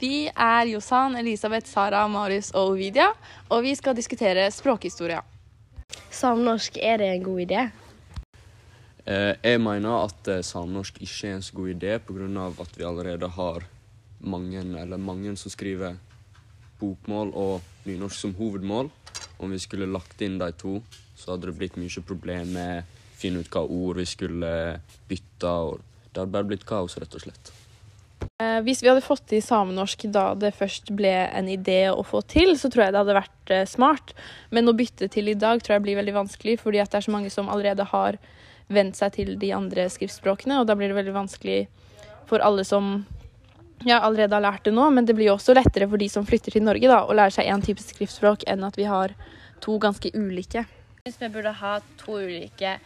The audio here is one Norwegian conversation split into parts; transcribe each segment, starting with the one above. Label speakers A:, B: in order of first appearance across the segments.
A: Vi er Josan, Elisabeth, Sara, Marius og Ovidia, og vi skal diskutere språkhistorie.
B: Samnorsk, er det en god idé?
C: Eh, jeg mener at eh, samnorsk ikke er en så god idé pga. at vi allerede har mange, eller mange som skriver bokmål og nynorsk som hovedmål. Om vi skulle lagt inn de to, så hadde det blitt mye problem med å finne ut hva ord vi skulle bytte. og Det hadde bare blitt kaos, rett og slett.
A: Eh, hvis vi hadde fått til samenorsk da det først ble en idé å få til, så tror jeg det hadde vært eh, smart. Men å bytte til i dag tror jeg blir veldig vanskelig, fordi det er så mange som allerede har vent seg til de andre skriftspråkene, og da blir det veldig vanskelig for alle som ja, allerede har lært det nå, men det blir jo også lettere for de som flytter til Norge, da, å lære seg én type skriftspråk enn at vi har to ganske ulike.
D: Jeg syns vi burde ha to ulike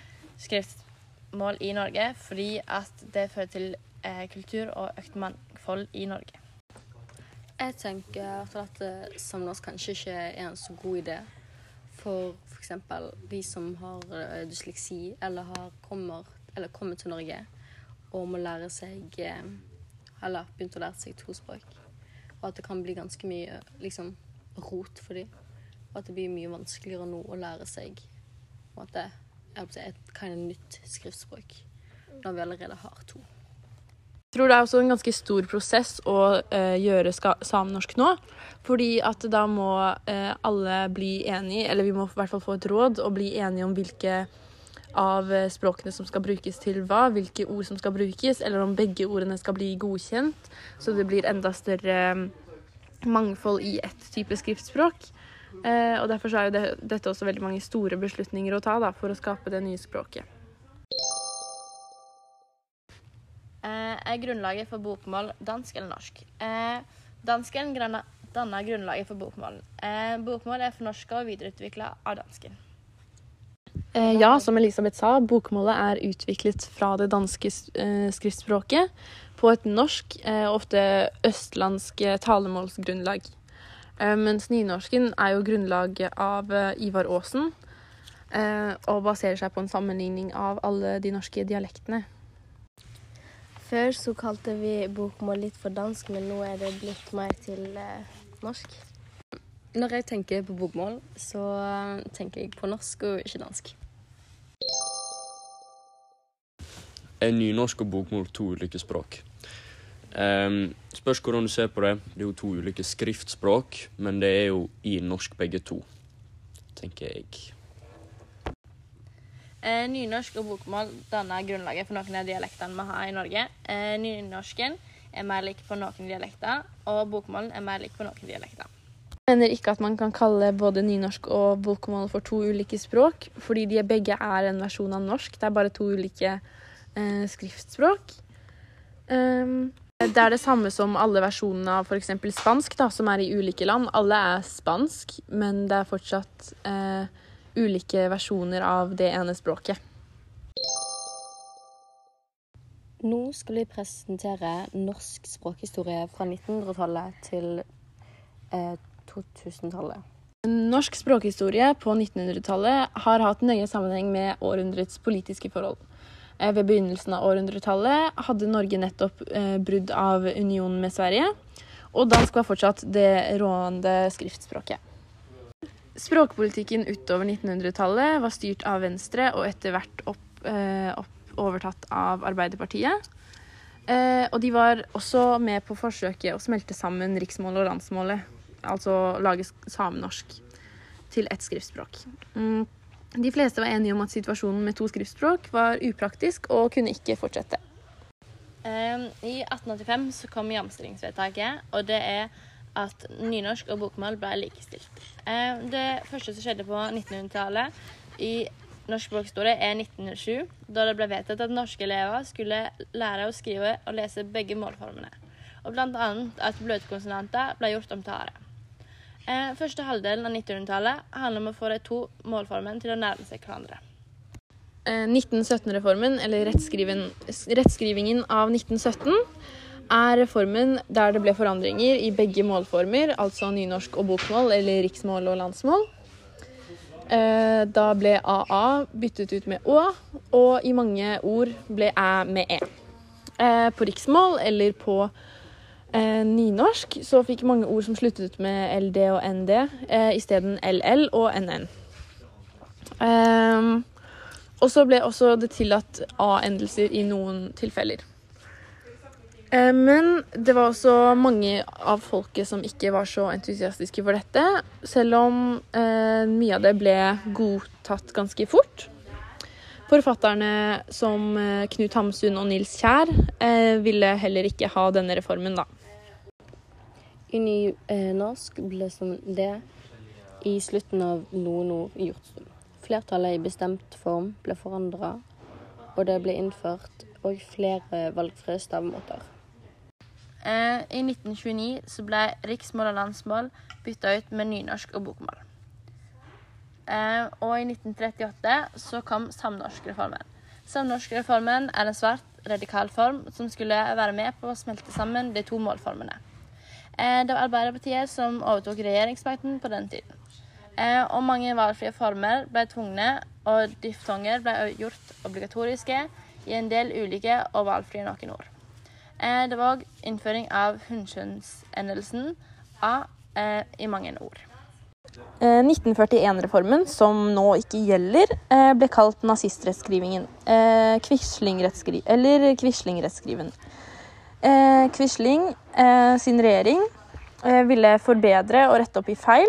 D: skriftmål i Norge, fordi at det fører til eh, kultur og økt mangfold i Norge.
E: Jeg tenker at samnorsk kanskje ikke er en så god idé for f.eks. de som har uh, dysleksi eller har kommer, eller kommer til Norge og må lære seg uh, Eller begynt å lære seg to språk. Og at det kan bli ganske mye liksom, rot for dem. Og at det blir mye vanskeligere nå å lære seg på en måte, et kind of nytt skriftspråk når vi allerede har to.
A: Tror det er også en ganske stor prosess å eh, gjøre samenorsk nå. Fordi at da må eh, alle bli enige, eller vi må i hvert fall få et råd og bli enige om hvilke av eh, språkene som skal brukes til hva, hvilke ord som skal brukes, eller om begge ordene skal bli godkjent, så det blir enda større mm, mangfold i ett type skriftspråk. Eh, og derfor er jo det, dette også veldig mange store beslutninger å ta da, for å skape det nye språket.
D: Er grunnlaget for bokmål dansk eller norsk? Eh, dansken danner grunnlaget for bokmål. Eh, bokmål er fornorska og videreutvikla av dansken.
A: Eh, ja, som Elisabeth sa, bokmålet er utviklet fra det danske eh, skriftspråket på et norsk, eh, ofte østlandsk eh, talemålsgrunnlag. Mens nynorsken er jo grunnlaget av Ivar Aasen, og baserer seg på en sammenligning av alle de norske dialektene.
B: Før så kalte vi bokmål litt for dansk, men nå er det blitt mer til eh, norsk.
E: Når jeg tenker på bokmål, så uh, tenker jeg på norsk og ikke dansk.
C: Er nynorsk og bokmål to ulike språk? Um, spørs hvordan du ser på det. Det er jo to ulike skriftspråk, men det er jo i norsk begge to, tenker jeg.
D: Eh, nynorsk og bokmål danner grunnlaget for noen av dialektene vi har i Norge. Eh, nynorsken er mer lik på noen dialekter, og bokmålen er mer lik på noen dialekter.
A: Jeg mener ikke at man kan kalle både nynorsk og bokmål for to ulike språk, fordi de begge er en versjon av norsk. Det er bare to ulike eh, skriftspråk. Um, det er det samme som alle versjonene av f.eks. spansk, da, som er i ulike land. Alle er spansk, men det er fortsatt eh, ulike versjoner av det ene språket.
E: Nå skal vi presentere norsk språkhistorie fra 1900-tallet til eh, 2000-tallet.
A: Norsk språkhistorie på 1900-tallet har hatt nøye sammenheng med århundrets politiske forhold. Eh, Ved begynnelsen av århundretallet hadde Norge nettopp eh, brudd av unionen med Sverige, og dansk var fortsatt det rådende skriftspråket. Språkpolitikken utover 1900-tallet var styrt av Venstre og etter hvert opp, eh, opp, overtatt av Arbeiderpartiet. Eh, og de var også med på forsøket å smelte sammen riksmålet og landsmålet, altså lage samenorsk til ett skriftspråk. Mm. De fleste var enige om at situasjonen med to skriftspråk var upraktisk og kunne ikke fortsette.
D: Eh, I 1885 så kom jamstillingsvedtaket, og det er at nynorsk og bokmål ble likestilt. Eh, det første som skjedde på 1900-tallet i norsk språkhistorie, er 1907, da det ble vedtatt at norske elever skulle lære å skrive og lese begge målformene, og annet at bløtkonsonanter ble gjort om til are. Eh, første halvdelen av 1900-tallet handler om å få de to målformene til å nærme seg hverandre.
A: Eh, 1917-reformen, eller rettskrivingen av 1917, er reformen der det ble forandringer i begge målformer, altså nynorsk og bokmål, eller riksmål og landsmål. Eh, Da ble AA byttet ut med Å, og i mange ord ble Æ med E. Eh, På riksmål eller på eh, nynorsk så fikk mange ord som sluttet med LD og ND, isteden LL og NN. Og så ble også det tillatt A-endelser i noen tilfeller. Eh, men det var også mange av folket som ikke var så entusiastiske for dette, selv om eh, mye av det ble godtatt ganske fort. Forfatterne som eh, Knut Hamsun og Nils Kjær eh, ville heller ikke ha denne reformen, da.
E: I ny eh, norsk ble som det i slutten av noen gjort. Flertallet i bestemt form ble forandra, og det ble innført og flere valgfrie stavemåter.
D: Eh, I 1929 så ble riksmål og landsmål bytta ut med nynorsk og bokmål. Eh, og i 1938 så kom samnorskreformen. Samnorskreformen er en svært radikal form som skulle være med på å smelte sammen de to målformene. Eh, det var Arbeiderpartiet som overtok regjeringsmakten på den tiden. Eh, og mange valgfrie former ble tvungne, og diftonger ble gjort obligatoriske i en del ulike og valgfrie noen ord. Eh, det var òg innføring av hundskjønnsendelsen A eh, i mange ord.
A: Eh, 1941-reformen, som nå ikke gjelder, eh, ble kalt nazistrettskrivingen. Eh, eller Quisling-rettskriven. Eh, Quisling eh, sin regjering eh, ville forbedre og rette opp i feil.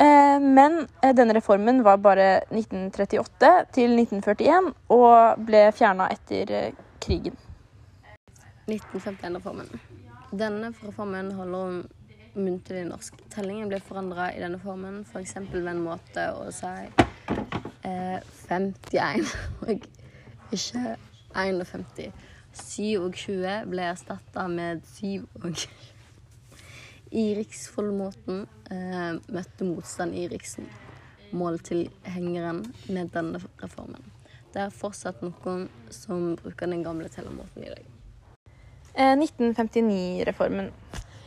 A: Eh, men eh, denne reformen var bare 1938 til 1941 og ble fjerna etter eh, krigen.
E: 1951-reformen. Denne reformen handler om muntlig norsk. Tellingen ble forandra i denne formen, f.eks. For ved en måte å si eh, 51 og ikke 51. 7 og 20 ble erstatta med 7 og I riksfoldemåten eh, møtte motstand i Riksen måltilhengeren med denne reformen. Det er fortsatt noen som bruker den gamle tellemåten i dag.
A: Eh, 1959-reformen.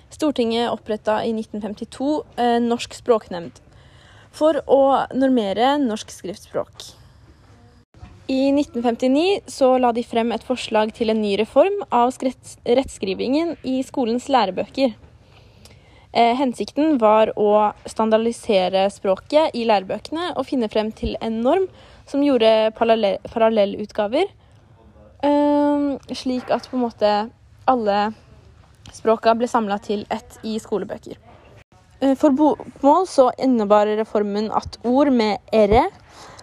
A: Stortinget oppretta i 1952 eh, Norsk språknemnd for å normere norsk skriftspråk. I 1959 så la de frem et forslag til en ny reform av rettskrivingen i skolens lærebøker. Eh, hensikten var å standardisere språket i lærebøkene og finne frem til en norm som gjorde parallellutgaver, eh, slik at på en måte alle språka ble samla til ett i skolebøker. Eh, For bokmål så innebar reformen at ord med r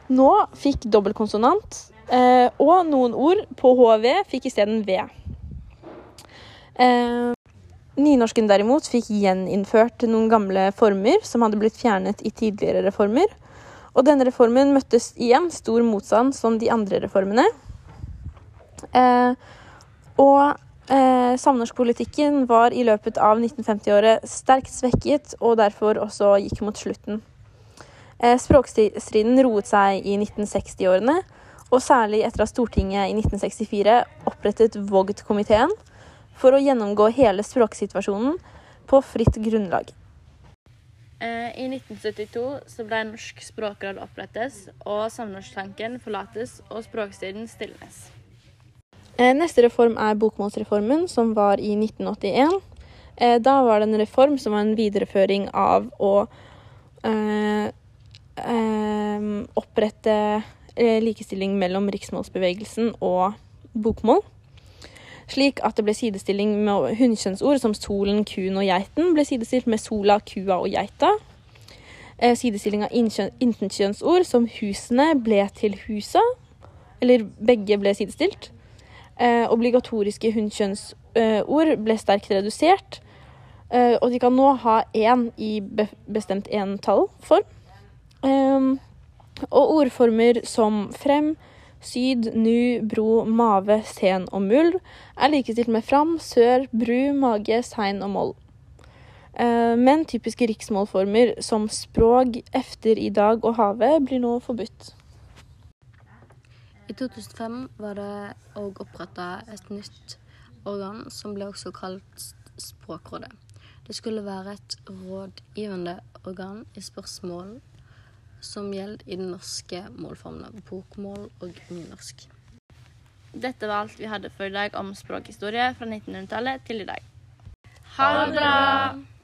A: nå fikk dobbeltkonsonant, eh, og noen ord på hv fikk isteden v. Eh, Nynorsken derimot fikk gjeninnført noen gamle former som hadde blitt fjernet i tidligere reformer. Og denne reformen møttes igjen stor motstand som de andre reformene. Eh, og eh, samnorskpolitikken var i løpet av 1950-året sterkt svekket, og derfor også gikk mot slutten. Eh, språkstriden roet seg i 1960-årene, og særlig etter at Stortinget i 1964 opprettet Vogd-komiteen for å gjennomgå hele språksituasjonen på fritt grunnlag.
D: Eh, I 1972 så ble Norsk språkråd opprettes, og samnorsktanken forlates og språkstriden stilnes.
A: Eh, Neste reform er bokmålsreformen, som var i 1981. Eh, Da var det en reform som var en videreføring av å eh, eh, opprette eh, likestilling mellom riksmålsbevegelsen og bokmål. Slik at det ble sidestilling med hundkjønnsord som solen, kuen og geiten ble sidestilt med sola, kua og geita. Sidestilling av intetkjønnsord som husene ble til husa, eller begge ble sidestilt. Eh, obligatoriske hunnkjønnsord ble sterkt redusert, eh, og de kan nå ha én i be bestemt entallform. Eh, og ordformer som frem, syd, nu, bro, mave, sen og muld er likestilt med fram, sør, bru, mage, sein og moll. Eh, Men typiske riksmålformer som språk, efter, i dag og havet blir nå forbudt.
E: I 2005 var det òg oppretta et nytt organ som ble også kalt Språkrådet. Det skulle være et rådgivende organ i spørsmål som gjelder i den norske målformene bokmål og nynorsk.
D: Dette var alt vi hadde for i dag om språkhistorie fra 1900-tallet til i dag. Ha det bra!